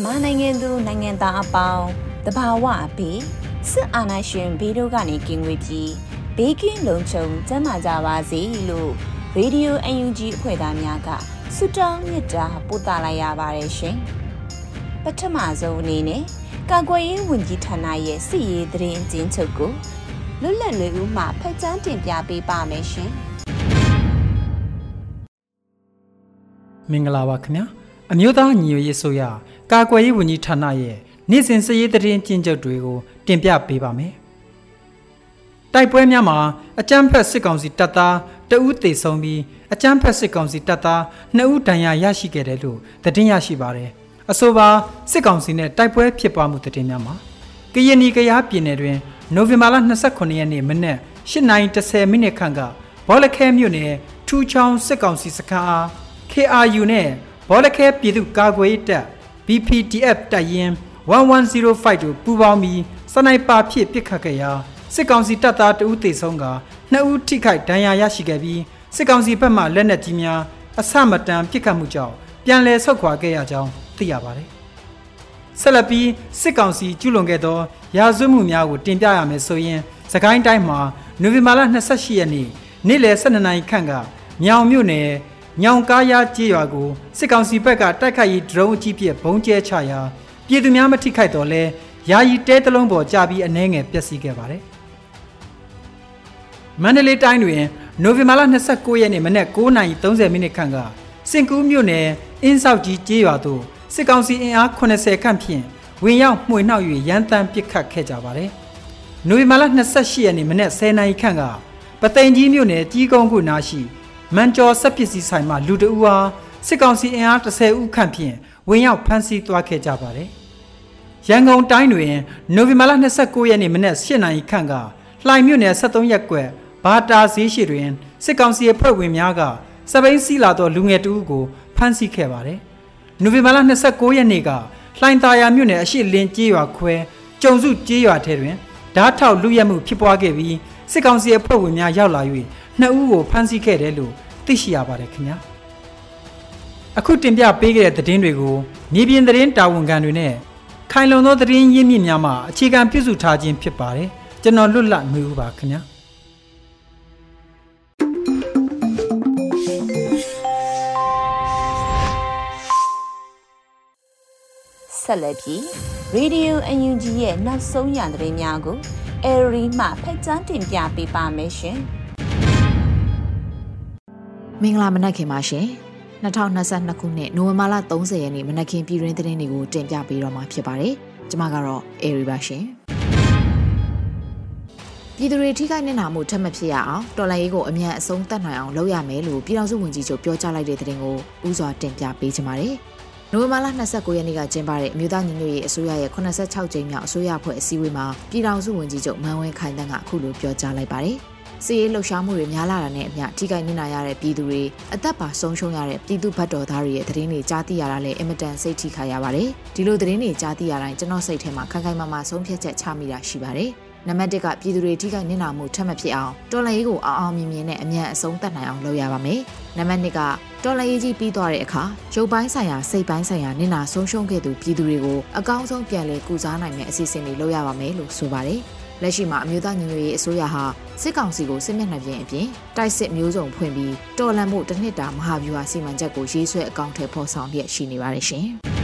မြန်မာနိုင်ငံသူနိုင်ငံသားအပေါင်းတဘာဝအဖေစစ်အာဏာရှင်ဘေးတို့ကနေကင်းဝေးပြီးဘေးကင်းလုံခြုံကျန်းမာကြပါစေလို့ရေဒီယို UNG အဖွဲ့သားများကဆုတောင်းမြတ်တာပို့သလိုက်ရပါတယ်ရှင်ပထမဆုံးအနေနဲ့ကာကွယ်ရေးဝန်ကြီးဌာနရဲ့စစ်ရေးသတင်းအကျဉ်းချုပ်ကိုလွတ်လပ်လေးဦးမှဖတ်ကြားတင်ပြပေးပါမယ်ရှင်မင်္ဂလာပါခင်ဗျာအမျိုးသားညီညွတ်ရေးဆိုရ ကာကွယ်ရေးဝန်ကြီးဌာနရဲ့နေ့စဉ်စည်ရေးသတင်းကျဉ်းချုပ်တွေကိုတင်ပြပေးပါမယ်။တိုက်ပွဲများမှာအကြမ်းဖက်စစ်ကောင်စီတပ်သားတအူးသေဆုံးပြီးအကြမ်းဖက်စစ်ကောင်စီတပ်သား2ဦးဒဏ်ရာရရှိခဲ့တယ်လို့သတင်းရရှိပါတယ်။အဆိုပါစစ်ကောင်စီနဲ့တိုက်ပွဲဖြစ်ပွားမှုသတင်းများမှာကရင်နီကရားပြည်နယ်တွင်နိုဝင်ဘာလ29ရက်နေ့မနက်8:30မိနစ်ခန့်ကဘောလခဲမြို့နယ်ထူချောင်းစစ်ကောင်စီစခန်းအား KRU နဲ့ဘောလခဲပြည်သူ့ကာကွယ်ရေးတပ် BPDF တပ်ရင်း1105တို့ပူးပေါင်းပြီးစနိုက်ပါဖြင့်ပစ်ခတ်ခဲ့ရာစစ်ကောင်စီတပ်သားတဦးသေဆုံးကနှစ်ဦးထိခိုက်ဒဏ်ရာရရှိခဲ့ပြီးစစ်ကောင်စီဘက်မှလက်နက်ကြီးများအဆမတန်ပစ်ခတ်မှုကြောင့်ပြန်လည်ဆုတ်ခွာခဲ့ရကြောင်းသိရပါတယ်။ဆက်လက်ပြီးစစ်ကောင်စီကျူးလွန်ခဲ့သောရာဇဝတ်မှုများကိုတင်ပြရမယ်ဆိုရင်စကိုင်းတိုင်းမှာနိုဝင်ဘာလ28ရက်နေ့နေ့လယ်12နာရီခန့်ကမြောင်မြို့နယ် ညောင်ကားရကြေးရွာကိုစစ်ကောင်စီဘက်ကတိုက်ခိုက်ရေးဒရုန်းအကြီးပြဘုံကျဲချရာပြည်သူများမထိခိုက်တော့လဲယာယီတဲတလုံးပေါ်ကြာပြီးအနှဲငယ်ပျက်စီးခဲ့ပါတယ်။မန္တလေးတိုင်းတွင်နိုဝင်ဘာလ29ရက်နေ့မနက်9:30မိနစ်ခန့်ကစင်ကူးမြို့နယ်အင်းဆောက်ကြီးကြေးရွာသို့စစ်ကောင်စီအင်အား80ခန့်ဖြင့်ဝင်ရောက်မှွေနှောက်၍ရန်တမ်းပစ်ခတ်ခဲ့ကြပါတယ်။နိုဝင်ဘာလ28ရက်နေ့မနက်10:00နာရီခန့်ကပသိမ်ကြီးမြို့နယ်ကြီးကုန်းခုနာရှိ မန်ကျော်စက်ပစ္စည်းဆိုင်မှာလူတအူအားစစ်ကောင်စီအင်အား30ဦးခန့်ဖြင့်ဝင်ရောက်ဖမ်းဆီးသွားခဲ့ကြပါတယ်။ရန်ကုန်တိုင်းတွင်နိုဝင်ဘာလ29ရက်နေ့မနက်8:00နာရီခန့်ကလှိုင်မြို့နယ်73ရပ်ကွက်ဘာတာဈေးရှိတွင်စစ်ကောင်စီအဖွဲ့ဝင်များကစပိန်စီလာသောလူငယ်တဦးကိုဖမ်းဆီးခဲ့ပါတယ်။နိုဝင်ဘာလ29ရက်နေ့ကလှိုင်သာယာမြို့နယ်အရှိလင်းကျေးရွာခွဲကျုံစုကျေးရွာထဲတွင်ဓာတ်ထောက်လူရက်မှုဖြစ်ပွားခဲ့ပြီး စစ်ကောင်စီအဖွဲ့ဝင်များရောက်လာ၍နှစ်ဦးကိုဖမ်းဆီးခဲ့တယ်လို့သိရှိရပါတယ်ခင်ဗျာအခုတင်ပြပေးခဲ့တဲ့သတင်းတွေကိုမြေပြင်သတင်းတာဝန်ခံတွေနဲ့ခိုင်လုံသောသတင်းရင်းမြစ်များမှအခြေခံပြုစုထားခြင်းဖြစ်ပါတယ်ကျွန်တော်လွတ်လပ်နေဦးပါခင်ဗျာဆက်လက်ပြီး Radio UNG ရဲ့နောက်ဆုံးရသတင်းများကို Airy မှဖက်ချန်းတင်ပြပေးပါမယ်ရှင်။မင်္ဂလာမနက်ခင်ပါရှင်2022ခုနှစ်နိုဝင်ဘာလ30ရက်နေ့မနက်ခင်းပြည်တွင်းသတင်းတွေကိုတင်ပြပေးတော့မှာဖြစ်ပါတယ်ကျွန်မကတော့အေရီပါရှင်ပြည်သူတွေထိခိုက်နေတာမှုထပ်မဖြစ်ရအောင်တော်လိုင်းရေးကိုအမြန်အဆုံးသတ်နိုင်အောင်လုပ်ရမယ်လို့ပြည်ထောင်စုဝန်ကြီးချုပ်ပြောကြားလိုက်တဲ့သတင်းကိုဥစွာတင်ပြပေးချင်ပါတယ် နိုဝင်ဘာလ29ရက်နေ့ကကျင်းပတဲ့အမျိုးသားညီညွတ်ရေးအစိုးရရဲ့86ကြိမ်မြောက်အစိုးရဖွဲ့အစည်းအဝေးမှာပြည်ထောင်စုဝန်ကြီးချုပ်မန်ဝင်းခိုင်တန်းကအခုလိုပြောကြားလိုက်ပါတယ်။စီးရေးလှုပ်ရှားမှုတွေများလာတာနဲ့အမျှထိခိုက်နစ်နာရတဲ့ပြည်သူတွေအသက်ပါဆုံးရှုံးရတဲ့ပြည်သူဘတ်တော်သားတွေရဲ့သတင်းတွေကြားသိရတာလည်းအင်မတန်စိတ်ထိခိုက်ရပါတယ်။ဒီလိုသတင်းတွေကြားသိရတိုင်းကျွန်တော်စိတ်ထဲမှာခိုင်ခိုင်မာမာဆုံးဖြတ်ချက်ချမိတာရှိပါတယ်။ နံပါတ်1ကပြည်သူတွေထိခိုက်နစ်နာမှုထပ်မဖြစ်အောင်တော်လှန်ရေးကိုအောင်အောင်မြင်မြင်နဲ့အမြန်အဆုံးသတ်နိုင်အောင်လုပ်ရပါမယ်။နံပါတ်2ကတော်လှန်ရေးကြီးပြီးသွားတဲ့အခါရုပ်ပိုင်းဆိုင်ရာစိတ်ပိုင်းဆိုင်ရာနစ်နာဆုံးရှုံးခဲ့သူပြည်သူတွေကိုအကောင်းဆုံးပြန်လည်ကုစားနိုင်မယ့်အစီအစဉ်တွေလုပ်ရပါမယ်လို့ဆိုပါတယ်။လက်ရှိမှာအမျိုးသားညီညွတ်ရေးအစိုးရဟာစစ်ကောင်စီကိုစစ်မျက်နှာပြင်အပြင်တိုက်စစ်မျိုးစုံဖွင့်ပြီးတော်လန်မှုတစ်နှစ်တာမဟာဗျူဟာစီမံချက်ကိုရေးဆွဲအကောင့်ထဲပေါ်ဆောင်လျက်ရှိနေပါတယ်ရှင်။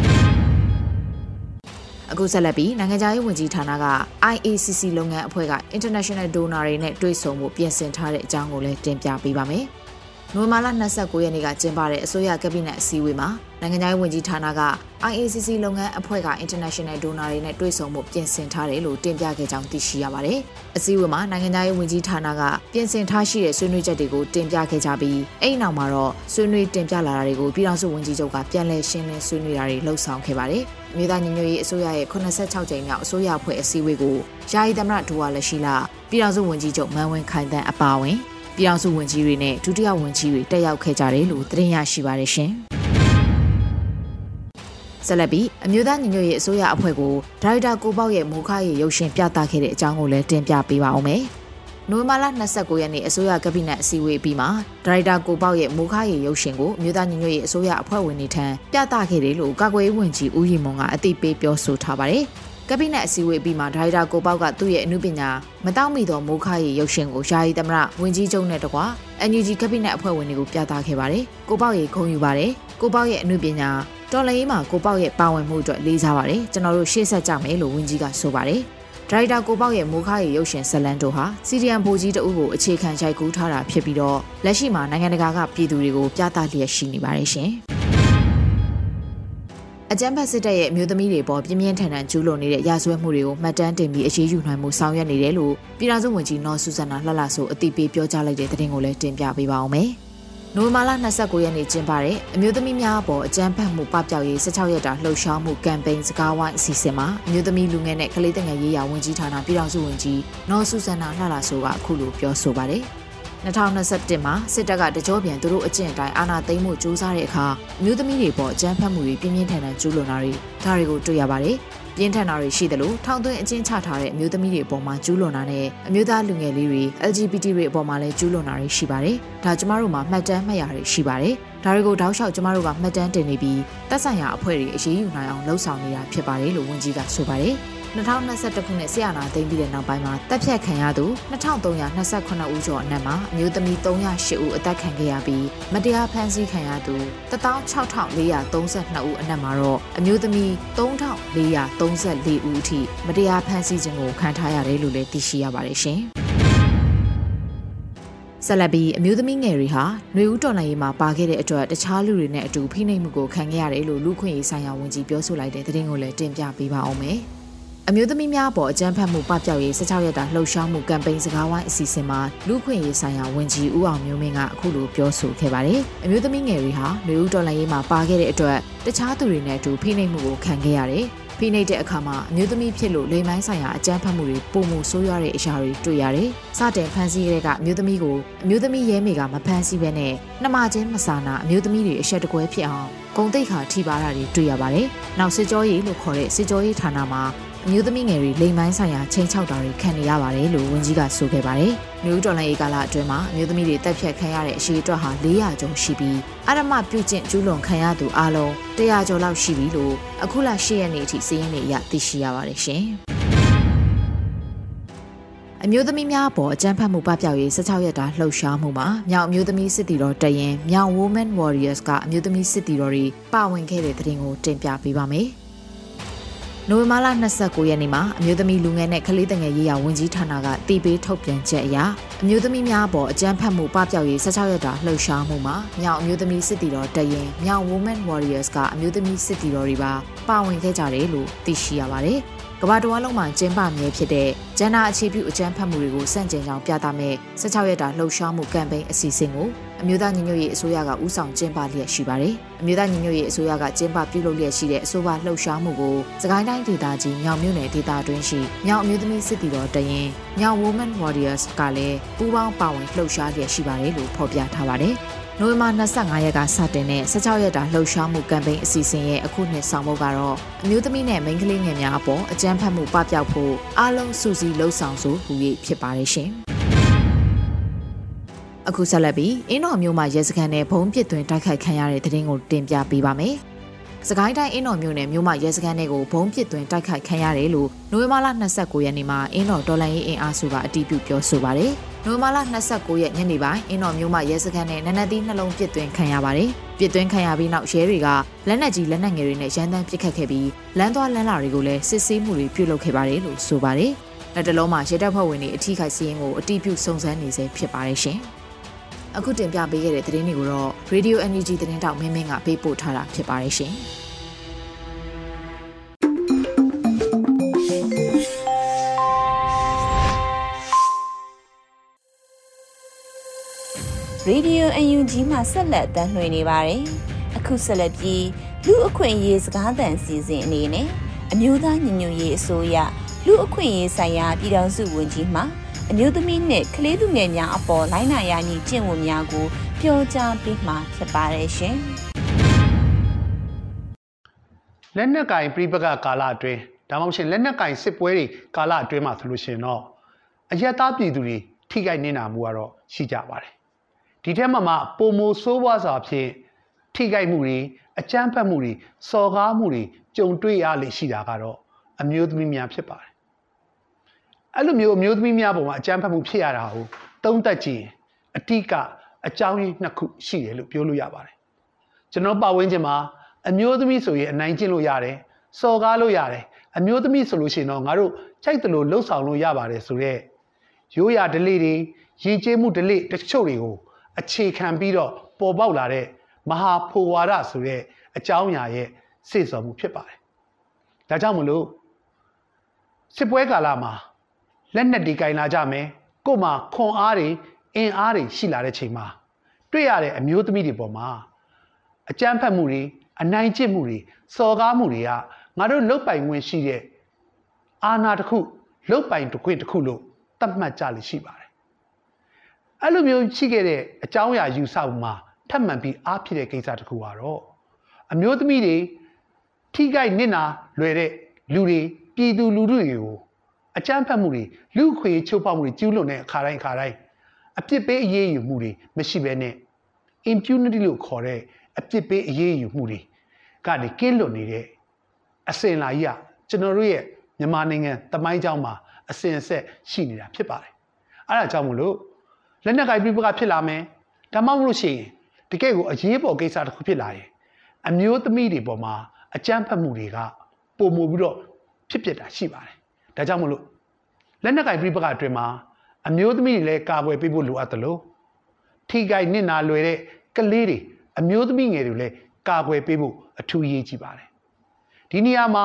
အခုဆက်လက်ပြီးနိုင်ငံခြားရေးဝန်ကြီးဌာနက IACC လုပ်ငန်းအဖွဲ့က International Donor တွေနဲ့တွေ့ဆုံမှုပြင်ဆင်ထားတဲ့အကြောင်းကိုလည်းတင်ပြပေးပါမယ်။ နိုဝင်ဘာလ29ရက်နေ့ကကျင်းပတဲ့အစိုးရကက်ဘိနက်အစည်းအဝေးမှာနိုင်ငံခြားရေးဝန်ကြီးဌာနက IACC လုပ်ငန်းအဖွဲ့က International Donor တွေနဲ့တွေ့ဆုံမှုပြင်ဆင်ထားတယ်လို့တင်ပြခဲ့ကြောင်းသိရှိရပါတယ်။အစည်းအဝေးမှာနိုင်ငံခြားရေးဝန်ကြီးဌာနကပြင်ဆင်ထားရှိတဲ့ဆွေးနွေးချက်တွေကိုတင်ပြခဲ့ကြပြီးအဲ့ဒီနောက်မှာတော့ဆွေးနွေးတင်ပြလာတာတွေကိုပြည်ထောင်စုဝန်ကြီးချုပ်ကပြန်လည်ရှင်းလင်းဆွေးနွေးတာတွေလှုပ်ဆောင်ခဲ့ပါတယ်။မြေသားညီညွတ်ရေးအစိုးရရဲ့86ကြိမ်မြောက်အစိုးရအဖွဲ့အစည်းအဝေးကိုယာယီသမရဒူဝါလက်ရှိလာပြည်ထောင်စုဝန်ကြီးချုပ်မန်ဝင်းခိုင်တန်းအပါအဝင် ပြည်အောင်စုဝန်ကြီးတွေနဲ့ဒုတိယဝန်ကြီးတွေတက်ရောက်ခဲ့ကြတယ်လို့သတင်းရရှိပါတယ်ရှင်။ဆက်လက်ပြီးအမျိုးသားညီညွတ်ရေးအစိုးရအဖွဲ့ကိုဒါရိုက်တာကိုပေါက်ရဲ့မူခရဲ့ရုပ်ရှင်ပြသခဲ့တဲ့အကြောင်းကိုလည်းတင်ပြပေးပါအောင်မယ်။နိုဝင်ဘာလ29ရက်နေ့အစိုးရကပိနက်အစည်းအဝေးပြီးမှဒါရိုက်တာကိုပေါက်ရဲ့မူခရဲ့ရုပ်ရှင်ကိုအမျိုးသားညီညွတ်ရေးအစိုးရအဖွဲ့ဝင်တွေထံပြသခဲ့တယ်လို့ကာကွယ်ရေးဝန်ကြီးဦးရီမွန်ကအသိပေးပြောဆိုထားပါတယ်။ ကပိနက်အစည်းအဝေးပြီးမှဒါရိုက်တာကိုပေါက်ကသူ့ရဲ့အမှုပညာမတောင့်မိသောမိုးခရဲ့ရုပ်ရှင်ကိုယာယီသမရဝင်ကြီးချုပ်နဲ့တကွာ NUG ကပိနက်အဖွဲ့ဝင်တွေကိုပြသခဲ့ပါတယ်။ကိုပေါက်ရဲ့ဂုဏ်ယူပါတယ်။ကိုပေါက်ရဲ့အမှုပညာတော်လရေးမှာကိုပေါက်ရဲ့ပါဝင်မှုအတွက်လေးစားပါတယ်။ကျွန်တော်တို့ရှေ့ဆက်ကြမယ်လို့ဝင်ကြီးကဆိုပါတယ်။ဒရိုက်တာကိုပေါက်ရဲ့မိုးခါရဲ့ရုပ်ရှင်ဇလန်တို့ဟာစီရီယံဘူကြီးတအုပ်ကိုအခြေခံရိုက်ကူးထားတာဖြစ်ပြီးတော့လက်ရှိမှာနိုင်ငံတကာကပြည်သူတွေကိုပြသလျက်ရှိနေပါတယ်ရှင်။ အကြမ်းဖက်စစ်တပ်ရဲ့အမျိုးသမီးတွေပေါ်ပြင်းပြင်းထန်ထန်ကျူးလွန်နေတဲ့ရာဇဝတ်မှုတွေကိုမှတ်တမ်းတင်ပြီးအရေးယူနိုင်မှုဆောင်ရွက်နေတယ်လို့ပြည်ထောင်စုဝန်ကြီးနော်ဆူဇန်နာလှလှဆိုအသိပေးပြောကြားလိုက်တဲ့သတင်းကိုလည်းတင်ပြပေးပါောင်းမယ်။နိုဝင်ဘာလ29ရက်နေ့ကျင်းပတဲ့အမျိုးသမီးများအပေါ်အကြမ်းဖက်မှုပပျောက်ရေး16ရက်တာလှုပ်ရှားမှုကမ်ပိန်းစကားဝိုင်းအစီအစဉ်မှာအမျိုးသမီးလူငယ်နဲ့ကလေးတငယ်ရေးရာဝန်ကြီးဌာနပြည်ထောင်စုဝန်ကြီးနော်ဆူဇန်နာလှလှဆိုကအခုလိုပြောဆိုပါတယ်။ 2021မှာစစ်တပ်ကတကြောပြန်သူတို့အကျင့်အတိုင်းအာဏာသိမ်းမှုစူးစမ်းတဲ့အခါအမျိုးသမီးတွေပေါ်အကြမ်းဖက်မှုတွေပြင်းပြင်းထန်ထန်ကျူးလွန်တာတွေဒါတွေကိုတွေ့ရပါတယ်။ပြင်းထန်တာတွေရှိတယ်လို့ထောင်သွင်းအကျဉ်းချထားတဲ့အမျိုးသမီးတွေအပေါ်မှာကျူးလွန်တာနဲ့အမျိုးသားလူငယ်လေးတွေ LGBT တွေအပေါ်မှာလည်းကျူးလွန်တာတွေရှိပါတယ်။ဒါကျမတို့မှာမှတ်တမ်းမှတ်ရာတွေရှိပါတယ်။ဒါတွေကိုတောက်လျှောက်ကျမတို့ကမှတ်တမ်းတင်နေပြီးသက်ဆိုင်ရာအဖွဲ့တွေအရေးယူနိုင်အောင်လှုံ့ဆော်နေတာဖြစ်ပါတယ်လို့ဝန်ကြီးကဆိုပါတယ်။ 2021ခုနှစ်ဆီယနာသိမ်းပြီးတဲ့နောက်ပိုင်းမှာတပ်ဖြတ်ခံရသူ2328ဦးကျော်အနက်မှာအမျိုးသမီး308ဦးအသက်ခံခဲ့ရပြီးမတရားဖမ်းဆီးခံရသူ16432ဦးအနက်မှာတော့အမျိုးသမီး3434ဦးအထိမတရားဖမ်းဆီးခြင်းကိုခံထားရတယ်လို့လည်းသိရှိရပါတယ်ရှင်။ဆက်လက်ပြီးအမျိုးသမီးငယ်တွေဟာຫນွေဦးတော်လှန်ရေးမှာပါခဲ့တဲ့အတွက်တခြားလူတွေနဲ့အတူဖိနှိပ်မှုကိုခံခဲ့ရတယ်လို့လူခွင့်ရေးဆိုင်ရာဝန်ကြီးပြောဆိုလိုက်တဲ့သတင်းကိုလည်းတင်ပြပေးပါအောင်မယ်။ အမျိုးသမီးများပေါ်အကြမ်းဖက်မှုပပျောက်ရေး16ရက်တာလှုပ်ရှားမှုကမ်ပိန်းစကားဝိုင်းအစီအစဉ်မှာလူခွင့်ရေးဆိုင်ရာဝန်ကြီးဦးအောင်မျိုးမင်းကအခုလိုပြောဆိုခဲ့ပါတယ်။အမျိုးသမီးငယ်တွေဟာလူဦးတော်လှန်ရေးမှာပါခဲ့တဲ့အတွက်တခြားသူတွေနဲ့အတူဖိနှိပ်မှုကိုခံခဲ့ရတယ်။ဖိနှိပ်တဲ့အခါမှာအမျိုးသမီးဖြစ်လို့လိမ်မိုင်းဆိုင်ရာအကြမ်းဖက်မှုတွေပုံမှုဆိုးရွားတဲ့အရာတွေတွေ့ရတယ်။စတင်ဖမ်းဆီးတဲ့ကအမျိုးသမီးကိုအမျိုးသမီးရဲမေကမဖမ်းဆီးဘဲနဲ့နှမချင်းမစာနာအမျိုးသမီးတွေအဆက်တကွဲဖြစ်အောင်ဂုံတိတ်ခါထိပါတာတွေတွေ့ရပါတယ်။နောက်စစ်ကြောရေးလို့ခေါ်တဲ့စစ်ကြောရေးဌာနမှာ အမျိုးသမီးငယ်တွေလိမ်မိုင်းဆိုင်ရာချိန်ချောက်တာတွေခံနေရပါတယ်လို့ဝန်ကြီးကဆိုခဲ့ပါတယ်။မျိုးတော်လိုင်းအေကာလအတွင်းမှာအမျိုးသမီးတွေတက်ဖြတ်ခံရတဲ့အရှိအတွက်ဟာ400ကျော်ရှိပြီးအရမပြုကျင့်ကျူးလွန်ခံရသူအလုံး100ကျော်လောက်ရှိပြီလို့အခုလ10ရက်နေ့အထိစီးရင်နေရသိရှိရပါတယ်ရှင်။အမျိုးသမီးများအပေါ်အကြမ်းဖက်မှုပပျောက်ရေး16ရက်တာလှုပ်ရှားမှုမှာမြောက်အမျိုးသမီးစစ်တီတော်တရင်မြောက် Women Warriors ကအမျိုးသမီးစစ်တီတော်တွေပါဝင်ခဲ့တဲ့တဲ့တင်ကိုတင်ပြပေးပါမယ်။ နိုဝင်ဘာလ29ရက်နေ့မှာအမျိုးသမီးလူငယ်နဲ့ကလေးငယ်ရေးရာဝန်ကြီးဌာနကတည်ပေးထုတ်ပြန်ချက်အရအမျိုးသမီးများအပေါ်အကြမ်းဖက်မှုပပျောက်ရေး16ရက်တာလှုပ်ရှားမှုမှာမြောက်အမျိုးသမီးစစ်တီတော်တရင်မြောက် Women Warriors ကအမျိုးသမီးစစ်တီတော်တွေပါပါဝင်ခဲ့ကြတယ်လို့သိရှိရပါတယ်။ ကမ္ဘာတော်လုံးမှာကျင်းပမြဲဖြစ်တဲ့ဂျန်နာအခြေပြုအကြမ်းဖက်မှုတွေကိုစန့်ကျင်ကြောင်းပြသမဲ့16ရက်တာလှုပ်ရှားမှုကမ်ပိန်းအစီအစဉ်ကိုအမျိုးသားညီညွတ်ရေးအစိုးရကဦးဆောင်ကျင်းပလျက်ရှိပါတယ်။အမျိုးသားညီညွတ်ရေးအစိုးရကကျင်းပပြုလုပ်လျက်ရှိတဲ့အဆိုပါလှုပ်ရှားမှုကိုစကိုင်းတိုင်းဒေသကြီးမြောင်မြို့နယ်ဒေသတွင်းရှိမြောင်အမျိုးသမီးစစ်တီတော်တရင်မြောင် Women Warriors ကလည်းပူးပေါင်းပါဝင်လှုပ်ရှားလျက်ရှိပါတယ်လို့ဖော်ပြထားပါတယ်။ နိုဝင်ဘာ25ရက်ကစတင်တဲ့16ရက်တာလှုပ်ရှားမှုကမ်ပိန်းအစီအစဉ်ရဲ့အခုနှစ်ဆောင်မှုကတော့အမျိုးသမီးနဲ့မိန်းကလေးငယ်များအပေါ်အကြမ်းဖက်မှုပပျောက်ဖို့အားလုံးစုစည်းလှုံ့ဆော်ဆိုဟူ၍ဖြစ်ပါတယ်ရှင်။အခုဆက်လက်ပြီးအင်းတော်မျိုးမှာရဲစခန်းနဲ့ဘုံပစ်သွင်းတိုက်ခိုက်ခံရတဲ့တဲ့ရင်ကိုတင်ပြပေးပါမယ်။စကိုင်းတိုင်းအင်းတော်မျိုးနယ်မြို့မှာရဲစခန်းတွေကိုဘုံပစ်သွင်းတိုက်ခိုက်ခံရတယ်လို့နိုဝင်ဘာလ29ရက်နေ့မှာအင်းတော်ဒေါ်လာရေးအင်အားစုကအတည်ပြုပြောဆိုပါတယ်။ နိုဝင်ဘာလ29ရက်ညနေပိုင်းအင်းတော်မျိုးမှရဲစခန်းနဲ့နနက်သီးနှလုံးပစ်သွင်းခံရပါတယ်။ပစ်သွင်းခံရပြီးနောက်ရဲတွေကလက်နက်ကြီးလက်နက်ငယ်တွေနဲ့ရန်တမ်းပစ်ခတ်ခဲ့ပြီးလမ်းသွားလမ်းလာတွေကိုလည်းစစ်ဆေးမှုတွေပြုလုပ်ခဲ့ပါတယ်လို့ဆိုပါတယ်။လက်တလုံးမှာရဲတပ်ဖွဲ့ဝင်တွေအထူးခိုက်စီရင်ကိုအတိပြုစုံစမ်းနေစေဖြစ်ပါတယ်ရှင်။အခုတင်ပြပေးခဲ့တဲ့သတင်းတွေကိုတော့ Radio Energy သတင်းတောက်မင်းမင်းကပေးပို့ထားတာဖြစ်ပါတယ်ရှင်။ Radio UNG မှာဆက်လက်တမ်းလှည့်နေပါတယ်။အခုဆက်လက်ပြီးလူအခွင့်အရေးစကားသံစီစဉ်အနေနဲ့အမျိုးသားညီညွတ်ရေးအစိုးရလူအခွင့်အရေးဆိုင်ရာပြည်ထောင်စုဝန်ကြီးမှအမျိုးသမီးနဲ့ကလေးသူငယ်များအပေါ်လိုင်းနာရမည်ကျင့်ဝတ်များကိုပြောကြားပေးမှာဖြစ်ပါတယ်ရှင်။လက်နက်ကင်ပြိပကကာလအတွင်းဒါမှမဟုတ်လက်နက်ကင်စစ်ပွဲတွေကာလအတွင်းမှာဆိုလို့ရှိရင်တော့အယက်သားပြည်သူတွေထိခိုက်နေတာမှုကတော့ရှိကြပါတယ် ဒီထဲမှာမှပုံမိုဆိုးဝါးစွာဖြင့်ထိခိုက်မှုတွေအကြမ်းဖက်မှုတွေစော်ကားမှုတွေကြုံတွေ့ရလေရှိတာကတော့အမျိုးသမီးများဖြစ်ပါတယ်အဲ့လိုမျိုးအမျိုးသမီးများပုံမှာအကြမ်းဖက်မှုဖြစ်ရတာကိုသုံးသက်ကြည့်အတိကအကြောင်းရင်းနှစ်ခုရှိတယ်လို့ပြောလို့ရပါတယ်ကျွန်တော်ပတ်ဝန်းကျင်မှာအမျိုးသမီးဆိုရင်အနိုင်ကျင့်လို့ရတယ်စော်ကားလို့ရတယ်အမျိုးသမီးဆိုလို့ရှိရင်တော့ငါတို့ကြိုက်တယ်လို့လှုပ်ဆောင်လို့ရပါတယ်ဆိုတော့ရိုးရာဒလိတွေရည်ကျေးမှုဒလိတချို့တွေကို အခြေခံပြီးတော့ပေါ်ပေါက်လာတဲ့မဟာဖိုဝါဒဆိုတဲ့အကြောင်းအရာရဲ့စေ့စော်မှုဖြစ်ပါတယ်။ဒါကြောင့်မလို့စစ်ပွဲကာလမှာလက်နက်တွေကင်လာကြမယ်။ကို့မှာခွန်အားတွေအင်အားတွေရှိလာတဲ့ချိန်မှာတွေ့ရတဲ့အမျိုးသမီးတွေပေါ်မှာအကြမ်းဖက်မှုတွေအနိုင်ကျင့်မှုတွေစော်ကားမှုတွေကငါတို့လုတ်ပိုင်ဝင်ရှိတဲ့အာဏာတစ်ခုလုတ်ပိုင်တစ်ခွင့်တစ်ခုလို့သတ်မှတ်ကြလိမ့်ရှိပါတယ် အဲ့လိုမျိုးရှိခဲ့တဲ့အကြောင်းအရာယူဆမှာထပ်မံပြီးအားဖြစ်တဲ့ကိစ္စတစ်ခုကတော့အမျိုးသမီးတွေထိခိုက်နစ်နာလွယ်တဲ့လူတွေပြည်သူလူထုတွေကိုအကြမ်းဖက်မှုတွေလူခွေချိုးဖောက်မှုတွေကျူးလွန်တဲ့အခါတိုင်းအခါတိုင်းအပြစ်ပေးအရေးယူမှုတွေမရှိဘဲနဲ့ impunity လို့ခေါ်တဲ့အပြစ်ပေးအရေးယူမှုတွေကနေကင်းလွတ်နေတဲ့အစင်လာကြီးကကျွန်တော်တို့ရဲ့မြန်မာနိုင်ငံတမိုင်းကြောင်းမှာအစင်ဆက်ရှိနေတာဖြစ်ပါတယ်။အဲဒါကြောင့်မလို့ လက်နက်ကိုင်ပြပကဖြစ်လာမယ်ဒါမှမဟုတ်လို့ရှိရင်တကယ့်ကိုအရေးပေါ်ကိစ္စတစ်ခုဖြစ်လာရင်အမျိုးသမီးတွေပေါ်မှာအကြမ်းဖက်မှုတွေကပုံမူပြီးတော့ဖြစ်ပျက်တာရှိပါတယ်ဒါကြောင့်မလို့လက်နက်ကိုင်ပြပကအတွင်းမှာအမျိုးသမီးတွေလည်းကာကွယ်ပေးဖို့လိုအပ်တယ်လို့ထိခိုက်နစ်နာလွယ်တဲ့ကလေးတွေအမျိုးသမီးငယ်တွေလည်းကာကွယ်ပေးဖို့အထူးအရေးကြီးပါတယ်ဒီနေရာမှာ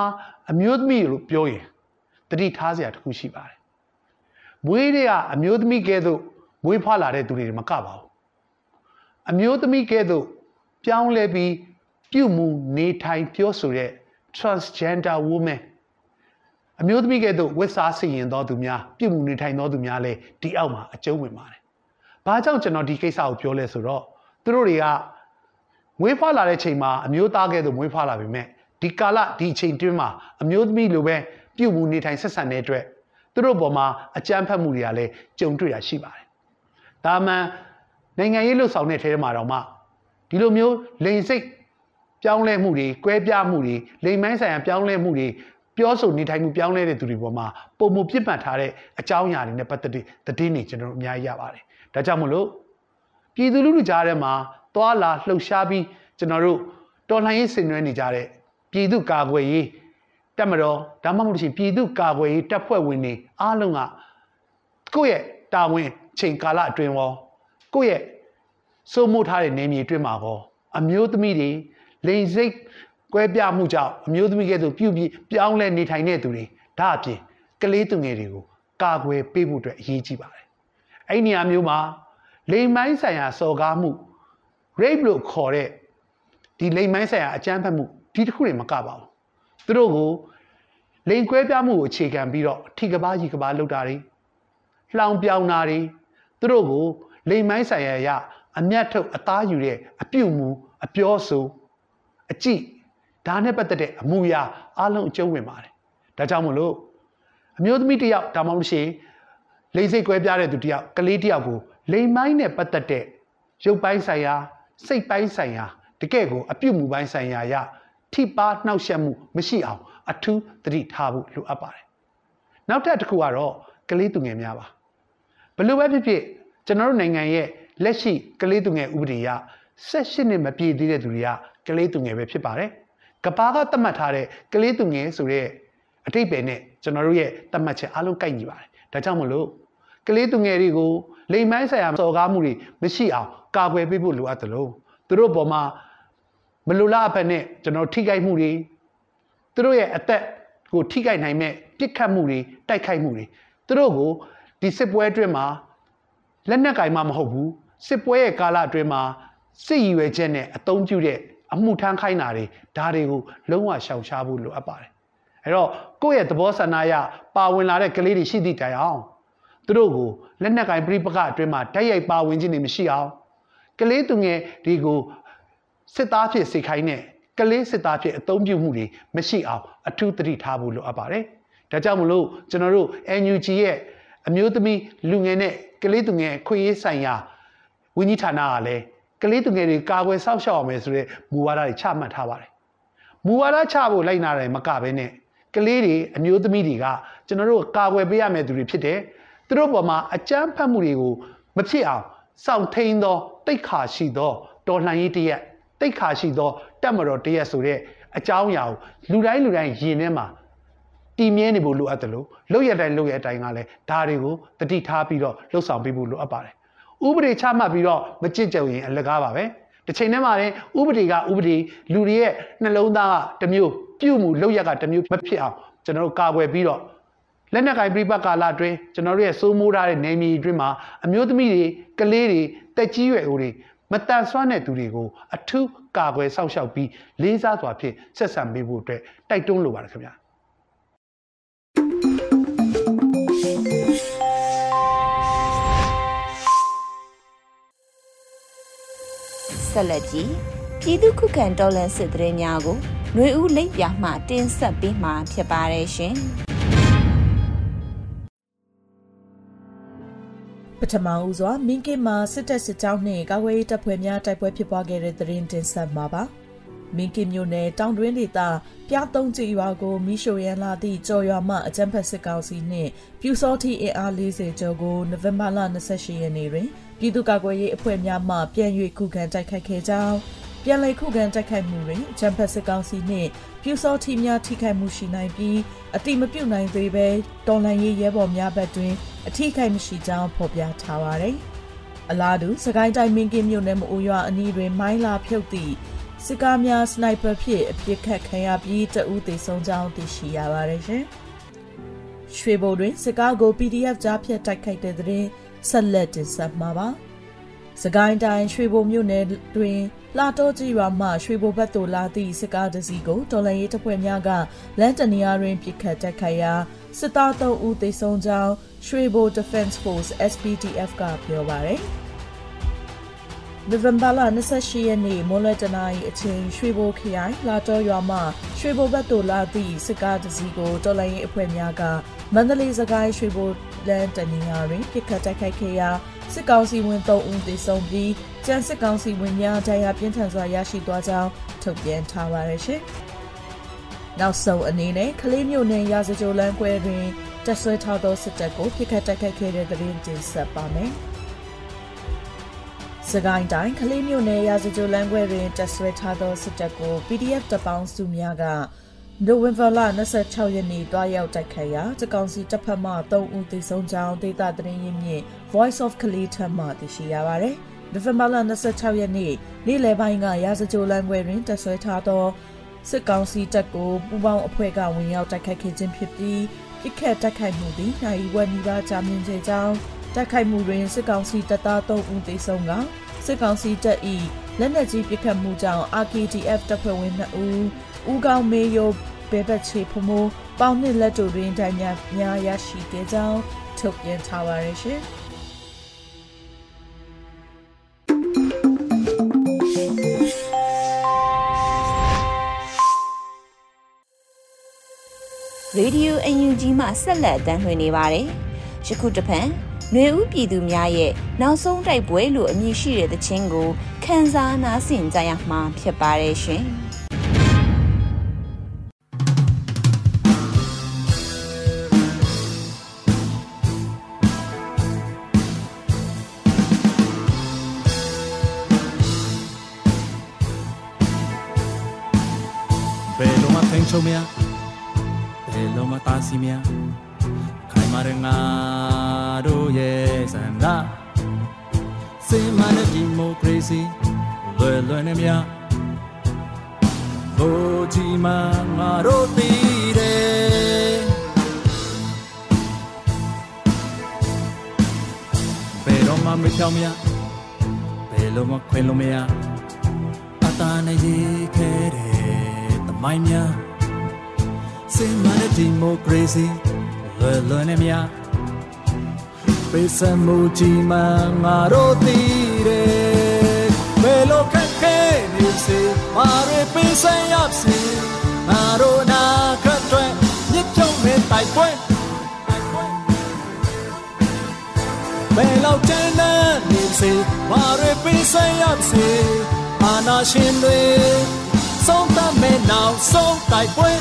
အမျိုးသမီးလို့ပြောရင်တတိထားစရာတခုရှိပါတယ်မွေးတွေကအမျိုးသမီးကဲသို့ မွေးဖွားလာတဲ့သူတွေမကပါဘူးအမျိုးသမီးကဲ့သို့ပြောင်းလဲပြီးပြုမှုနေထိုင်ပြောဆိုတဲ့ transgender woman အမျိုးသမီးကဲ့သို့ဝတ်စားဆင်ရင်သောသူများပြုမှုနေထိုင်သောသူများလည်းဒီအောက်မှာအကျုံးဝင်ပါတယ်။ဘာကြောင့်ကျွန်တော်ဒီကိစ္စကိုပြောလဲဆိုတော့သူတို့တွေကမွေးဖွားလာတဲ့ချိန်မှာအမျိုးသားကဲ့သို့မွေးဖွားလာပြီမဲ့ဒီကာလဒီအချိန်တွင်းမှာအမျိုးသမီးလိုပဲပြုမှုနေထိုင်ဆက်ဆံတဲ့အတွက်သူတို့ပေါ်မှာအကြမ်းဖက်မှုတွေကလည်းကြုံတွေ့ရရှိပါတယ် ဒါမှန်နိုင်ငံရေးလှုပ်ဆောင်တဲ့ထဲမှာတော့မှဒီလိုမျိုးလိန်စိတ်ပြောင်းလဲမှုတွေကွဲပြားမှုတွေလိန်မိုင်းဆိုင်ရာပြောင်းလဲမှုတွေပြောဆိုနေထိုင်မှုပြောင်းလဲတဲ့သူတွေပေါ်မှာပုံမှုပြစ်မှတ်ထားတဲ့အကြောင်းအရာတွေနဲ့ပတ်သက်တဲ့သတင်းတွေကျွန်တော်တို့အများကြီးရပါတယ်။ဒါကြောင့်မလို့ပြည်သူလူထုကြားထဲမှာသွာလာလှုပ်ရှားပြီးကျွန်တော်တို့တော်လှန်ရေးဆင်နွှဲနေကြတဲ့ပြည်သူကာကွယ်ရေးတက်မတော်ဒါမှမဟုတ်ရှင်ပြည်သူကာကွယ်ရေးတပ်ဖွဲ့ဝင်တွေအားလုံးကကိုယ့်ရဲ့တာဝန် ချိန်ကာလအတွင်းရောကိုယ့်ရဲ့စိုးမိုးထားတဲ့နေမြေအတွင်းမှာရောအမျိုးသမီးတွေလိန်စိတ်ကွဲပြားမှုကြောင့်အမျိုးသမီးကဲ့သို့ပြုပြီးပြောင်းလဲနေထိုင်တဲ့သူတွေဒါအပြင်ကလေးသူငယ်တွေကိုကာကွယ်ပေးဖို့အတွက်အရေးကြီးပါတယ်။အဲ့ဒီနေရာမျိုးမှာလိန်မိုင်းဆိုင်ရာစော်ကားမှု rape လို့ခေါ်တဲ့ဒီလိန်မိုင်းဆိုင်ရာအကြမ်းဖက်မှုဒီတစ်ခုတွေမကပါဘူး။သူတို့ကိုလိန်ကွဲပြားမှုကိုအခြေခံပြီးတော့ထိကဘာကြီးကဘာလောက်တာတွေလှောင်ပြောင်တာတွေ သူတို့ကိုလိမ်မိုင်းဆိုင်ရာရအမျက်ထုတ်အသားယူတဲ့အပြုတ်မှုအပြောဆိုအကြည့်ဒါနဲ့ပတ်သက်တဲ့အမူအရာအလုံးအကျုံးဝင်ပါတယ်ဒါကြောင့်မလို့အမျိုးသမီးတယောက်ဒါမှမဟုတ်ရှင်လိမ်စိတ်ကွဲပြားတဲ့သူတယောက်ကလေးတယောက်ကိုလိမ်မိုင်းနဲ့ပတ်သက်တဲ့ရုပ်ပိုင်းဆိုင်ရာစိတ်ပိုင်းဆိုင်ရာတကယ့်ကိုအပြုတ်မှုပိုင်းဆိုင်ရာရထိပါနှောက်ယှက်မှုမရှိအောင် အထူးသတိထားဖို့လိုအပ်ပါတယ်နောက်ထပ်တစ်ခုကတော့ကလေးသူငယ်များပါဘ လို့ပဲဖြစ်ဖြစ်ကျွန်တော်တို့နိုင်ငံရဲ့လက်ရှိကလေးသူငယ်ဥပဒေအရ18နှစ်မပြည့်သေးတဲ့သူတွေကကလေးသူငယ်ပဲဖြစ်ပါတယ်။ကဘာကသတ်မှတ်ထားတဲ့ကလေးသူငယ်ဆိုတဲ့အတိတ်ပဲနဲ့ကျွန်တော်တို့ရဲ့သတ်မှတ်ချက်အားလုံးကိုက်ညီပါတယ်။ဒါကြောင့်မလို့ကလေးသူငယ်တွေကိုလိမ်မိုင်းဆိုင်ရာစော်ကားမှုတွေမရှိအောင်ကာကွယ်ပေးဖို့လိုအပ်တယ်လို့သူတို့ပေါ်မှာမလိုလားအဖက်နဲ့ကျွန်တော်ထိခိုက်မှုတွေသူတို့ရဲ့အသက်ကိုထိခိုက်နိုင်မဲ့ပြစ်ခတ်မှုတွေတိုက်ခိုက်မှုတွေသူတို့ကို ဒီစစ်ပွဲအတွင်းမှာလက်နက်ကင်မှမဟုတ်ဘူးစစ်ပွဲရဲ့ကာလအတွင်းမှာစစ်ရည်ရွယ်ချက်နဲ့အသုံးပြုတဲ့အမှုထမ်းခိုင်းတာတွေဒါတွေကိုလုံးဝရှောင်ရှားဖို့လိုအပ်ပါတယ်အဲ့တော့ကိုယ့်ရဲ့သဘောဆန္ဒအရပါဝင်လာတဲ့ကလေးတွေရှိသည့်တိုင်အောင်သူတို့ကိုလက်နက်ကင်ပြိပကအတွင်းမှာတိုက်ရိုက်ပါဝင်ခြင်းတွေမရှိအောင်ကလေးသူငယ်ဒီကိုစစ်သားဖြစ်စေခိုင်းတဲ့ကလေးစစ်သားဖြစ်အသုံးပြုမှုတွေမရှိအောင်အထူးသတိထားဖို့လိုအပ်ပါတယ်ဒါကြောင့်မလို့ကျွန်တော်တို့ NUG ရဲ့ အမျိုးသမီးလူငယ်နဲ့ကလေးသူငယ်ခွင့်ရေးဆိုင်ရာဝင်းကြီးဌာနကလည်းကလေးသူငယ်တွေကာကွယ်စောင့်ရှောက်အောင်မယ်ဆိုတဲ့မူဝါဒတွေချမှတ်ထားပါတယ်မူဝါဒချဖို့လိုက်နာတယ်မကဘဲနဲ့ကလေးတွေအမျိုးသမီးတွေကကျွန်တော်တို့ကာကွယ်ပေးရမယ့်သူတွေဖြစ်တယ်သူတို့ပေါ်မှာအကြမ်းဖက်မှုတွေကိုမဖြစ်အောင်စောင့်ထိန်သောတိတ်ခါရှိသောတော်လှန်ရေးတရက်တိတ်ခါရှိသောတက်မတော်တရက်ဆိုတဲ့အကြောင်းအရာကိုလူတိုင်းလူတိုင်းယင်ထဲမှာ တည်မြဲနေဖို့လိုအပ်တယ်လို့လုပ်ရတိုင်းလုပ်ရတိုင်းကလည်းဒါတွေကိုတတိထားပြီးတော့လှုပ်ဆောင်ပေးဖို့လိုအပ်ပါတယ်ဥပဒေချမှတ်ပြီးတော့မကြစ်ကြုံရင်အလကားပါပဲတစ်ချိန်တည်းမှာလည်းဥပဒေကဥပဒေလူတွေရဲ့နှလုံးသားကတစ်မျိုးပြုမှုလုပ်ရကတစ်မျိုးမဖြစ်အောင်ကျွန်တော်တို့ကာကွယ်ပြီးတော့လက်နက်ကင်ပြပကာလအတွင်းကျွန်တော်တို့ရဲ့စိုးမိုးထားတဲ့နေမြေအတွင်းမှာအမျိုးသမီးတွေကလေးတွေတက်ကြီးရွယ်ဦးတွေမတန်ဆွမ်းတဲ့သူတွေကိုအထူးကာကွယ်စောင့်ရှောက်ပြီးလေးစားစွာဖြင့်ဆက်ဆံပေးဖို့အတွက်တိုက်တွန်းလိုပါတယ်ခင်ဗျာ ဆက်လက်ကြည့်ပြည်သူခုခံတော်လှန်စစ်တရေများကိုຫນွေဦးလိမ့်ပြမှတင်ဆက်ပေးမှာဖြစ်ပါတယ်ရှင်ပထမဦးစွာမင်းကင်းမှာစစ်တပ်စစ်ကြောင်းနှင့်ကာကွယ်ရေးတပ်ဖွဲ့များတိုက်ပွဲဖြစ်ပွားခဲ့တဲ့သတင်းတင်ဆက်မှာပါမင်းကင်းမြို့နယ်တောင်တွင်းဒေသပြားသုံးကြီးရွာကိုမိရှိုရန်လာသည့်ကြော်ရွာမှအကြမ်းဖက်စစ်ကောင်စီနှင့်ပြူစောတိအင်အား40ကျော်ကိုနိုဝင်ဘာလ28ရက်နေ့တွင် ပြည်သူ့ကာကွယ်ရေးအဖွဲ့များမှပြန်၍ခုခံတိုက်ခိုက်ခဲ့ကြောင်းပြန်လည်ခုခံတိုက်ခိုက်မှုတွင်ဂျမ်ဖက်စစ်ကောင်စီနှင့်ပြူစောထီများထိခိုက်မှုရှိနိုင်ပြီးအတိမပြုတ်နိုင်သေးပဲတော်လန်ရေးရဲဘော်များဘက်တွင်အထိခိုက်မရှိကြောင်းဖော်ပြထားပါသည်။အလားတူစကိုင်းတိုင်းမင်းကင်းမြို့နယ်မအိုရွာအနီးတွင်မိုင်းလာဖြုတ်သည့်စစ်ကားများစနိုက်ပါဖြင့်အပြစ်ခတ်ခံရပြီးတအူးသေဆုံးကြောင်းသိရှိရပါတယ်ရှင်။ရွှေဘုံတွင်စစ်ကားကို PDF ကြားဖြတ်တိုက်ခိုက်တဲ့တဲ့ ဆက်လက်တင်ဆက်မှာပါ။စကိုင်းတိုင်းရွှေဘုံမြို့နယ်တွင်လာတော့ကြီးရွာမှရွှေဘိုဘက်သို့လာသည့်စစ်ကားတစ်စီးကိုတော်လန်ရေးတပ်ဖွဲ့များကလန်တနီယာတွင်ပစ်ခတ်တိုက်ခိုက်ရာစစ်သား3ဦးသေဆုံးကြောင်းရွှေဘို Defense Force SPDF ကပြောပါရယ် နိုဝင်ဘာလ28ရက်နေ့မိုးလတနာရီအချိန်ရွှေဘိုခရိုင်လာတော့ရွာမှရွှေဘိုဘက်သို့လာသည့်စစ်ကားတစ်စီးကိုတော်လိုင်းရေးအဖွဲ့များကမန္တလေးစကိုင်းရွှေဘိုလန်တနီယာတွင်ပစ်ခတ်တိုက်ခိုက်ခဲ့ရာစစ်ကောင်စီဝင်3ဦးသေဆုံးပြီးကျန်းစစ်ကောင်စီဝင်များဒဏ်ရာပြင်းထန်စွာရရှိသွားကြောင်းထုတ်ပြန်ထားပါရရှင်။နောက်ဆုံးအနေနဲ့ကလေးမျိုးနယ်ရာဇကြိုလမ်းကွဲတွင်တက်ဆွဲထားသောစစ်တပ်ကိုပြစ်ခတ်တိုက်ခိုက်ခဲ့တဲ့သတင်းတင်ဆက်ပါမယ်။ စကိုင်းတိုင်းကလေးမျိုးနယ်ရာဇကြိုလမ်းကွဲတွင်တက်ဆွဲထားသောစစ်တပ်ကို PDF တပေါင်းစုများကနိုဝင်ဘာလ26ရက်နေ့တွားရောက်တိုက်ခိုက်ရာတကောင်စီတပ်ဖက်မှ3ဦးသေဆုံးကြောင်းဒေသသတင်းရင်းမြစ် Voice of Kali ထံမှသိရှိရပါသည်။နိုဝင်ဘာလ26ရက်နေ့နေ့လယ်ပိုင်းကရာဇကြိုလမ်းကွဲတွင်တက်ဆွဲထားသောစစ်ကောင်စီတပ်ကိုပူးပေါင်းအဖွဲ့ကဝင်ရောက်တိုက်ခိုက်ခဲ့ခြင်းဖြစ်ပြီးပြစ်ခတ်တိုက်ခိုက်မှုသည်နိုင်ဝက်နီးပါးကြာမြင့်စေကြောင်းတိုက်ခိုက်မှုတွင်စစ်ကောင်စီတပ်သား3ဦးသေဆုံးက စစ်ကောင်စီတပ်၏လက်နက်ကြီးပစ်ခတ်မှုကြောင့် RKDF တပ်ဖွဲ့ဝင်2ဦးဦးကောင်းမေယိုဘဲဘက်ချေဖမိုးပေါင်းနှစ်လက်တို့တွင်တိုင်များများရရှိခဲ့ကြောင်းထုတ်ပြန်ထားပါရရှင်။ရေဒီယိုအန်ယူဂျီမှဆက်လက်တမ်းလွှင့်နေပါတယ်။ယခုတဖန် ຫນွေဦးပြည်သူများရဲ့နောက်ဆုံးတိုက်ပွဲလို့အမည်ရှိတဲ့သချင်းကိုခန်းစားနားဆင်ကြရမှာဖြစ်ပါတယ်ရှင်။ချုံမြဘယ်လိုမှတားစီမြခိုင်မာရငါ ဒီမိုကရေစီလွယ်လွယ်နဲ့များဘိုးကြီးမငါတို့တည်တယ်ဘယ်တော့မှမဖြောင်းမြဘယ်လုံးမခွင်လို့မရအတားနဲ့ရေးခဲတယ်တမိုင်းများစေမနဲ့ဒီမိုကရေစီလွယ်လွယ်နဲ့များ ပေးစမှုကြီးမှငါတို့တည်တယ်ဘယ်လိုခက်ခဲနေစေမာရပေးစရစေငါတို့နာခတ်တွေညစ်ချုံနဲ့တိုက်ပွဲဘယ်လောက်ကျန်းနေစေမာရပေးစရစေအာနာရှင်တွေဆုံးသမဲ့နောက်ဆုံးတိုက်ပွဲ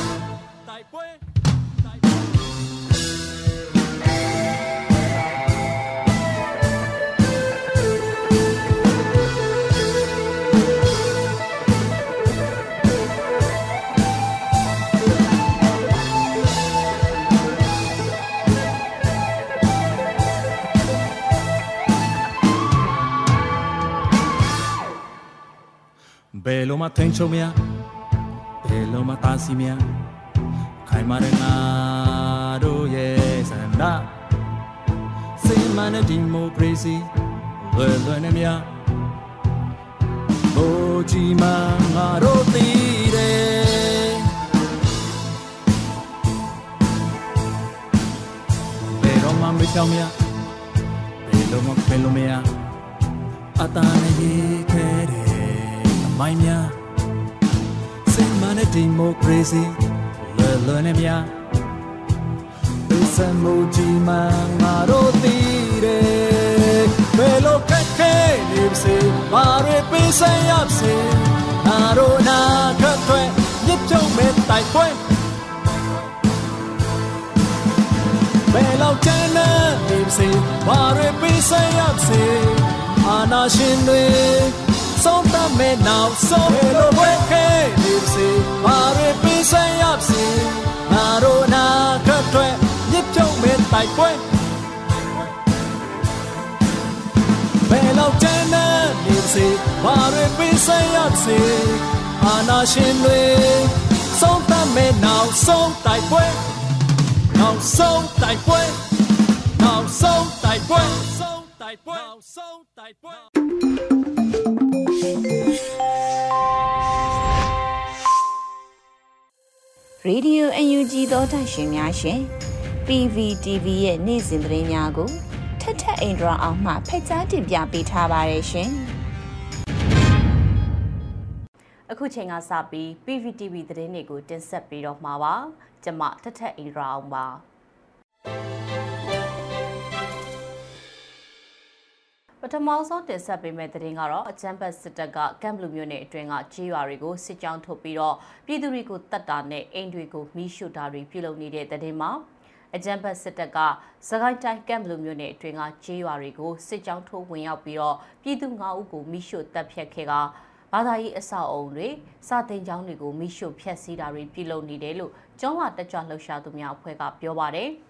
ဘယ်လိုမှထိန်ချုံမြဘယ်လိုမှတာစီမြခိုင်မာတဲ့ငါတို့ရဲ့ဆန္ဒစေမနဲ့ဒီမိုကရေစီလွယ်လွယ်နဲ့မြဘိုးကြီးမငါတို့တည်တယ်ဘယ်တော့မှမကြောက်မြဘယ်လိုမှဖယ်လို့မရအတားနဲ့ရေးခဲတယ် မိုင်းများစိတ်မနဲ့ဒီမိုကရေစီလွယ်လွယ်နဲ့များပေးစမှုကြီးမှငါတို့တည်တယ်ဘယ်လိုခက်ခဲနေပါစေဘာတွေပေးစရပါစေငါတို့နာခက်တွေညစ်ချုံမဲ့တိုက်ပွဲဘယ်လောက်ကျန်းနေပါစေဘာတွေပေးစရပါစေအာနာရှင်တွေ ဆုံးသမဲ့နောက်ဆုံးလိုဝဲခဲနေစေဘာတွေပေးစရစေငါတို့နာခတ်တွေညစ်ကြုံမဲ့တိုက်ပွဲဘယ်လောက်ကျန်းနေစေဘာတွေပေးစရစေအာနာရှင်တွေဆုံးသမဲ့နောက်ဆုံးတိုက်ပွဲနောက်ဆုံး တိုက်ပွဲနောက်ဆုံးတိုက်ပွဲဆုံးတိုက်ပွဲနောက်ဆုံးတိုက်ပွဲရေဒီယို UNG သောတာရှင်များရှင် PVTV ရဲ့နေ့စဉ်သတင်းများကိုထက်ထက်အင်ဒရာအောင်မှဖက်ကြားတင်ပြပေးထားပါတယ်ရှင်။အခုချိန်ကစပြီး PVTV သတင်းတွေကိုတင်ဆက်ပေးတော့မှာပါ။ကျွန်မထက်ထက်အင်ဒရာအောင်ပါ။ ပထမဆုံးတင်ဆက်ပေးမယ့်သတင်းကတော့အချမ်းဘတ်စစ်တပ်ကကမ်ဘလူမြို့နယ်အတွင်းကကြေးရွာတွေကိုစစ်ကြောင်းထုတ်ပြီးတော့ပြည်သူတွေကိုတတ်တာနဲ့အိမ်တွေကိုမိရှုတာတွေပြုလုပ်နေတဲ့သတင်းမှာအကြံဘတ်စစ်တပ်ကစကိုင်းတိုင်းကမ်ဘလူမြို့နယ်အတွင်းကကြေးရွာတွေကိုစစ်ကြောင်းထိုးဝင်ရောက်ပြီးတော့ပြည်သူ9ဦးကိုမိရှုတပ်ဖြတ်ခဲ့ကဘာသာရေးအဆောက်အုံတွေစာတင်ကျောင်းတွေကိုမိရှုဖျက်ဆီးတာတွေပြုလုပ်နေတယ်လို့ကျောင်းလာတက်ကြွလှုပ်ရှားသူများအဖွဲ့ကပြောပါတယ်။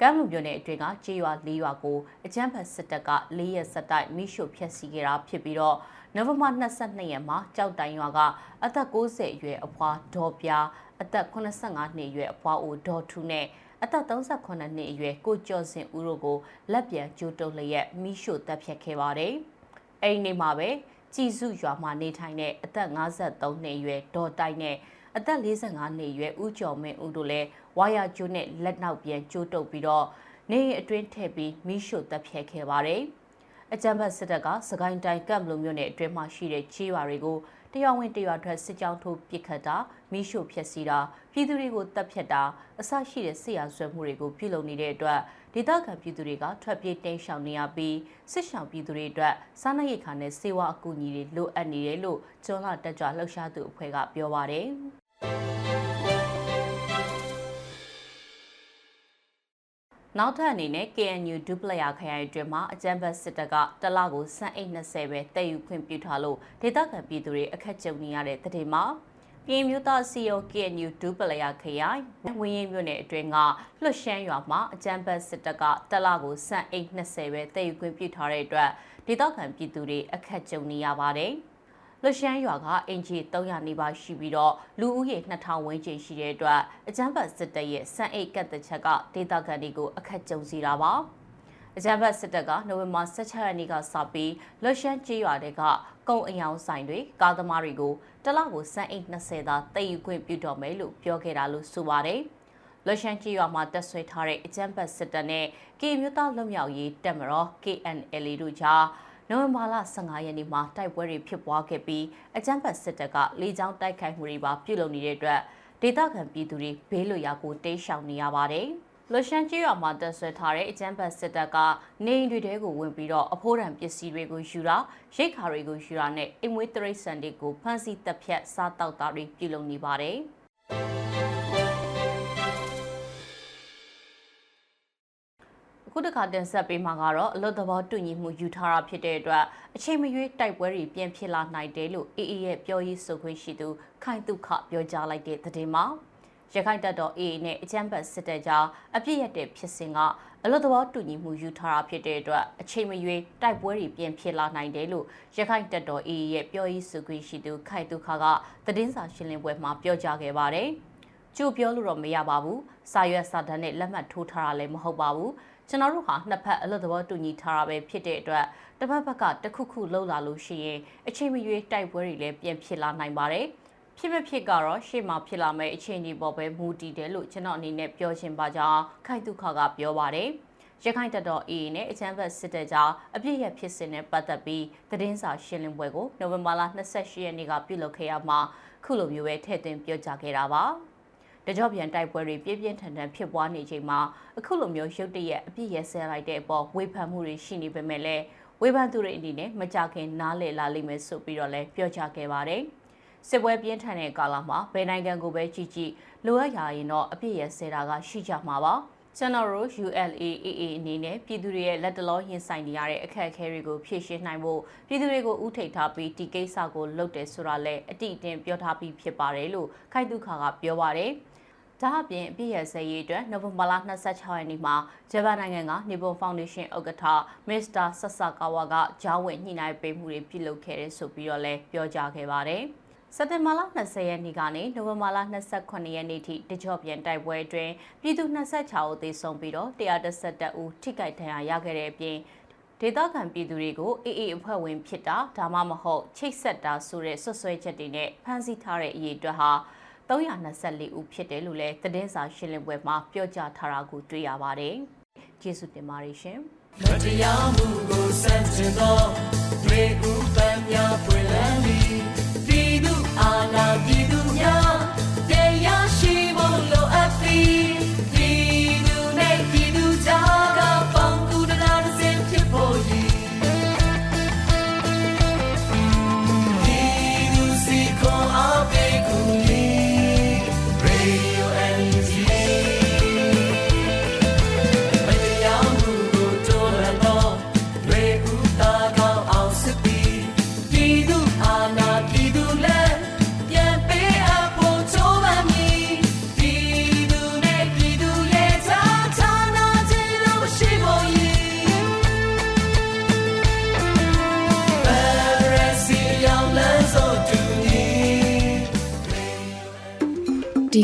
ကမ်းလူမြို့နယ်အတွင်းကကြေးရွာ၄ရွာကိုအကြမ်းဖက်စစ်တပ်က၄ရက်ဆက်တိုက်မိရှုဖျက်ဆီးခဲ့တာဖြစ်ပြီးတော့နိုဝင်ဘာ22ရက်မှာကြောက်တိုင်ရွာကအသက်60အရွယ်အဖွာဒေါ်ပြားအသက်85နှစ်အရွယ်အဖွာအိုဒေါ်ထူနဲ့အသက်38နှစ်အရွယ်ကိုကျော်စင်ဦးတို့ကိုလက်ပြန်ကျိုးတုံးလျက်မိရှုတပ်ဖြတ်ခဲ့ပါတယ်။အဲဒီနေ့မှာပဲကြည်စုရွာမှာနေထိုင်တဲ့အသက်53နှစ်အရွယ်ဒေါ်တိုက်နဲ့အသက်45နှစ်အရွယ်ဦးကျော်မင်းဦးတို့လည်း ဝါယာကျိုးနဲ့လက်နောက်ပြန်ကျိုးတုပ်ပြီးတော့နေရင်အတွင်းထည့်ပြီးမိရှို့တပ်ဖြတ်ခဲ့ပါတယ်။အကြံဖတ်စစ်တပ်ကစကိုင်းတိုင်းကမ်ဘလိုမြို့နယ်အတွင်းမှာရှိတဲ့ချေးရွာတွေကိုတရားဝင်တရားထွက်စစ်ကြောင်းထိုးပစ်ခတ်တာမိရှို့ဖျက်ဆီးတာပြည်သူတွေကိုတပ်ဖြတ်တာအဆရှိတဲ့ဆေးရဆွဲမှုတွေကိုပြုလုပ်နေတဲ့အတွက်ဒေသခံပြည်သူတွေကထွက်ပြေးတိမ်းရှောင်နေရပြီးစစ်ရှောင်ပြည်သူတွေအတွက်စားနပ်ရိက္ခာနဲ့ဆေးဝါးအကူအညီတွေလိုအပ်နေတယ်လို့ကျွန်းလာတက်ကြွလှုပ်ရှားသူအဖွဲ့ကပြောပါတယ် နောက်ထပ်အနေနဲ့ KNU ဒုပလယာခရိုင်အတွင်းမှာအကြမ်းဖက်စစ်တပ်ကတလကိုစံအိတ်20ပဲတည်ယူခွင့်ပြုထားလို့ဒေသခံပြည်သူတွေအခက်ကြုံနေရတဲ့တဲ့မှာပြည်မျိုးသားစီယို KNU ဒူပလယာခရိုင်ဝင်းရင်မြို့နယ်အတွင်းကလွှတ်ရှမ်းရွာမှာအကြမ်းဖက်စစ်တပ်ကတက်လာကိုစံအိတ်20ပဲတည်ယူခွင့်ပြုထားတဲ့အတွက်ဒေသခံပြည်သူတွေအခက်ကြုံနေရပါတယ်။ လွှတ်ရှမ်းရွာကအင်ဂျီ300နီးပါးရှိပြီးတော့လူဦးရေ2000ဝန်းကျင်ရှိတဲ့အတွက်အကြမ်းဖက်စစ်တပ်ရဲ့စံအိတ်ကတ်တဲ့ချက်ကဒေသခံတွေကိုအခက်ကြုံစေတာပါ။အကြမ်းဖက်စစ်တပ်ကနိုဝင်ဘာ16ရက်နေ့ကစပြီးလွရှမ်းကျေးရွာတွေကကုံအယောင်ဆိုင်တွေကားသမားတွေကိုတလကိုစံအိတ်20သာတည်ယူခွင့်ပြုတော်မယ်လို့ပြောခဲ့တာလို့ဆိုပါတယ်။လွရှမ်းကျေးရွာမှာတက်ဆွဲထားတဲ့အကြမ်းဖက်စစ်တပ်နဲ့ကေမျိုးသားလွတ်မြောက်ရေးတပ်မတော် KNL တို့ကြား နိုဝင်ဘာလ15ရက်နေ့မှာတိုက်ပွဲတွေဖြစ်ပွားခဲ့ပြီးအကြမ်းဖက်စစ်တပ်ကလေကြောင်းတိုက်ခိုက်မှုတွေပါပြုလုပ်နေတဲ့အတွက်ဒေသခံပြည်သူတွေဘေးလွတ်ရာကိုတိမ်းရှောင်နေရပါတယ်။လွရှမ်းကျွော်မှာတက်ဆွဲထားတဲ့အကြမ်းဖက်စစ်တပ်ကနေအိမ်တွေထဲကိုဝင်ပြီးတော့အဖိုးတံပစ္စည်းတွေကိုယူတာရိတ်ခါတွေကိုယူတာနဲ့အိမ်မွေးတရိတ်ဆန်တွေကိုဖမ်းဆီးတပ်ဖြတ်စားတောက်တာတွေပြုလုပ်နေပါတယ် ခုတခါတင်ဆက်ပေးမှာကတော့အလွတ်သဘောတူညီမှုယူထားတာဖြစ်တဲ့အတွက်အချိန်မရွေးတိုက်ပွဲတွေပြန်ဖြစ်လာနိုင်တယ်လို့အေအေရဲ့ပြောရေးဆိုခွင့်ရှိသူခိုင်တုခပြောကြားလိုက်တဲ့သတင်းမှာရခိုင်တပ်တော် AA နဲ့အကြမ်းဖက်စစ်တပ်ကြားအပြစ်ရတဲ့ဖြစ်စဉ်ကအလွတ်သဘောတူညီမှုယူထားတာဖြစ်တဲ့အတွက်အချိန်မရွေးတိုက်ပွဲတွေပြင်ဖြစ်လာနိုင်တယ်လို့ရခိုင်တပ်တော် AA ရဲ့ပြောရေးဆိုခွင့်ရှိသူခိုင်တုခါကသတင်းစာရှင်းလင်းပွဲမှာပြောကြားခဲ့ပါတယ်။ကျို့ပြောလို့တော့မရပါဘူး။စာရွက်စာတမ်းနဲ့လက်မှတ်ထိုးထားတာလည်းမဟုတ်ပါဘူး။ ကျွန်တော်တို့ဟာနှစ်ဖက်အလွတ်သဘောတူညီထားတာပဲဖြစ်တဲ့အတွက်တစ်ဖက်ဘက်ကတခုခုလှုပ်လာလို့ရှိရင်အချိန်မရွေးတိုက်ပွဲတွေလည်းပြင်ဖြစ်လာနိုင်ပါတယ်။ဖြစ်မဖြစ်ကတော့ရှေ့မှာဖြစ်လာမယ့်အခြေအနေပေါ်ပဲမူတည်တယ်လို့ကျွန်တော်အနေနဲ့ပြောချင်ပါကြောင်းခိုင်တုခကပြောပါတယ်။ရခိုင်တပ်တော် AA နဲ့အချမ်းဘတ်စစ်တပ်ကြားအပြစ်ရဖြစ်စဉ်နဲ့ပတ်သက်ပြီးသတင်းစာရှင်းလင်းပွဲကိုနိုဝင်ဘာလ28ရက်နေ့ကပြုလုပ်ခဲ့ရမှာခုလိုမျိုးပဲထည့်သွင်းပြောကြားခဲ့တာပါ။ တကြောပြန်တိုက်ပွဲတွေပြင်းပြင်းထန်ထန်ဖြစ်ပွားနေချိန်မှာအခုလိုမျိုးရုတ်တရက်အပြစ်ရဆဲလိုက်တဲ့အပေါ်ဝေဖန်မှုတွေရှိနေပေမဲ့လည်းဝေဖန်သူတွေအနေနဲ့မကြခင်နားလည်လာလိမ့်မယ်ဆိုပြီးတော့လည်းပြောကြားခဲ့ပါတယ်။စစ်ပွဲပြင်းထန်တဲ့ကာလမှာဘယ်နိုင်ငံကိုပဲကြည့်ကြည့်လိုအပ်ရာရင်တော့အပြည့်ရဆဲတာကရှိကြမှာပါကျွန်တော်တို့ ULAAA အနေနဲ့ပြည်သူတွေရဲ့လက်တလောရင်ဆိုင်နေရတဲ့အခက်အခဲတွေကိုဖြေရှင်းနိုင်ဖို့ပြည်သူတွေကိုဥထိတ်ထားပြီးဒီကိစ္စကိုလုပ်တယ်ဆိုတာလည်းအတိအကျပြောထားပြီးဖြစ်ပါတယ်လို့ခိုင်တုခါကပြောပါတယ် ဒါအပြင်အပြည့်ရစရေးအတွက်နိုဝင်ဘာလ26ရက်နေ့မှာဂျပန်နိုင်ငံကနေပွန်ဖောင်ဒေးရှင်းဥက္ကဋ္ဌမစ္စတာဆဆာကာဝါကဂျားဝင်ညှိနှိုင်းပေးမှုတွေပြုလုပ်ခဲ့တယ်ဆိုပြီးတော့လည်းပြောကြားခဲ့ပါတယ်။စက်တင်ဘာလ20ရက်နေ့ကနေနိုဝင်ဘာလ28ရက်နေ့ထိတကြော့ပြန်တိုက်ပွဲအတွင်းပြည်သူ26ဦးသေဆုံးပြီးတော့111ဦးထိခိုက်ဒဏ်ရာရခဲ့တဲ့အပြင်ဒေသခံပြည်သူတွေကိုအေးအေးအဖွဲ့ဝင်ဖြစ်တာဒါမှမဟုတ်ချိတ်ဆက်တာဆိုတဲ့ဆွဆွဲချက်တွေနဲ့ဖမ်းဆီးထားတဲ့အရေးအတွက်ဟာ 324ဦးဖြစ်တယ်လို့လည်းသတင်းစာရှင်းလင်းပွဲမှာပြောကြားထားတာကိုတွေ့ရပါတယ်။ကျေးဇူးတင်ပါတယ်ရှင်။မတရားမှုကိုစန့်ကျင်သောရေဦးပန်းများပွင့်လန်းပြီး